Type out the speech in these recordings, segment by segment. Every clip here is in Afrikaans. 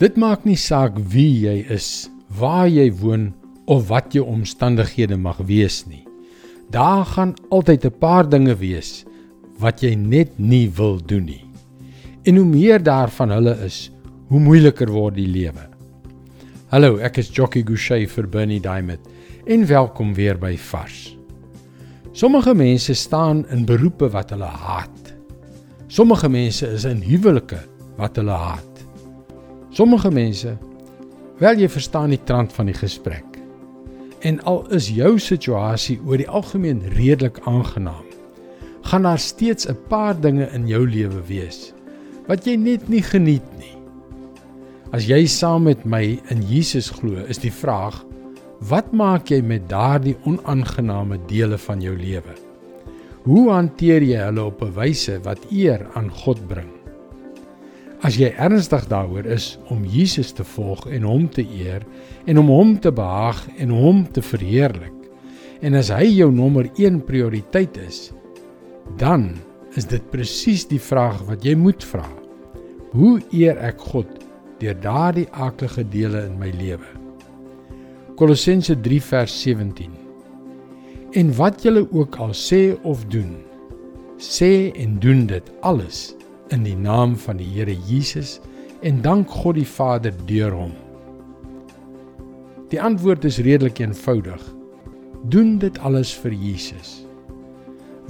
Dit maak nie saak wie jy is, waar jy woon of wat jou omstandighede mag wees nie. Daar gaan altyd 'n paar dinge wees wat jy net nie wil doen nie. En hoe meer daarvan hulle is, hoe moeiliker word die lewe. Hallo, ek is Jockey Gouchee vir Bernie Diamond en welkom weer by Vars. Sommige mense staan in beroepe wat hulle haat. Sommige mense is in huwelike wat hulle haat. Sommige mense wel jy verstaan die trant van die gesprek. En al is jou situasie oor die algemeen redelik aangenaam, gaan daar steeds 'n paar dinge in jou lewe wees wat jy net nie geniet nie. As jy saam met my in Jesus glo, is die vraag: wat maak jy met daardie onaangename dele van jou lewe? Hoe hanteer jy hulle op 'n wyse wat eer aan God bring? As jy ernstig daaroor is om Jesus te volg en hom te eer en om hom te behaag en hom te verheerlik en as hy jou nommer 1 prioriteit is, dan is dit presies die vraag wat jy moet vra. Hoe eer ek God deur daardie aardige dele in my lewe? Kolossense 3 vers 17. En wat julle ook al sê of doen, sê en doen dit alles in die naam van die Here Jesus en dank God die Vader deur hom. Die antwoord is redelik eenvoudig. Doen dit alles vir Jesus.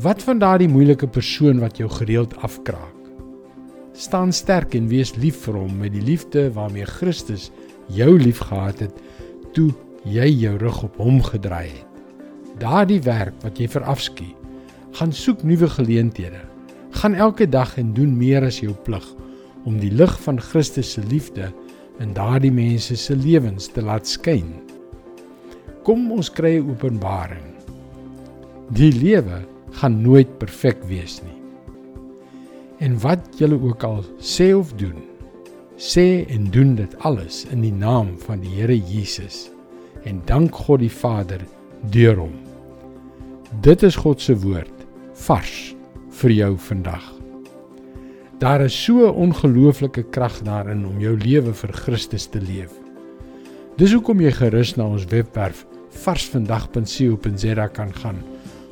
Wat van daardie moeilike persoon wat jou gereeld afkraak? Staan sterk en wees lief vir hom met die liefde waarmee Christus jou liefgehad het toe jy jou rug op hom gedraai het. Daardie werk wat jy verafskiet, gaan soek nuwe geleenthede gaan elke dag en doen meer as jou plig om die lig van Christus se liefde in daardie mense se lewens te laat skyn. Kom ons kry 'n openbaring. Die lewe gaan nooit perfek wees nie. En wat julle ook al sê of doen, sê en doen dit alles in die naam van die Here Jesus en dank God die Vader deur hom. Dit is God se woord vars vir jou vandag. Daar is so ongelooflike krag daarin om jou lewe vir Christus te leef. Dis hoekom jy gerus na ons webwerf varsvandag.co.za kan gaan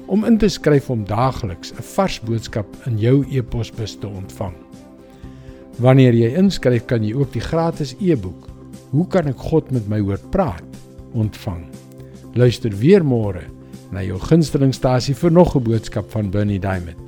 om in te skryf om daagliks 'n vars boodskap in jou e-posbus te ontvang. Wanneer jy inskryf, kan jy ook die gratis e-boek Hoe kan ek God met my hoor praat ontvang. Luister weer môre na jou gunstelingstasie vir nog 'n boodskap van Bernie Diamond.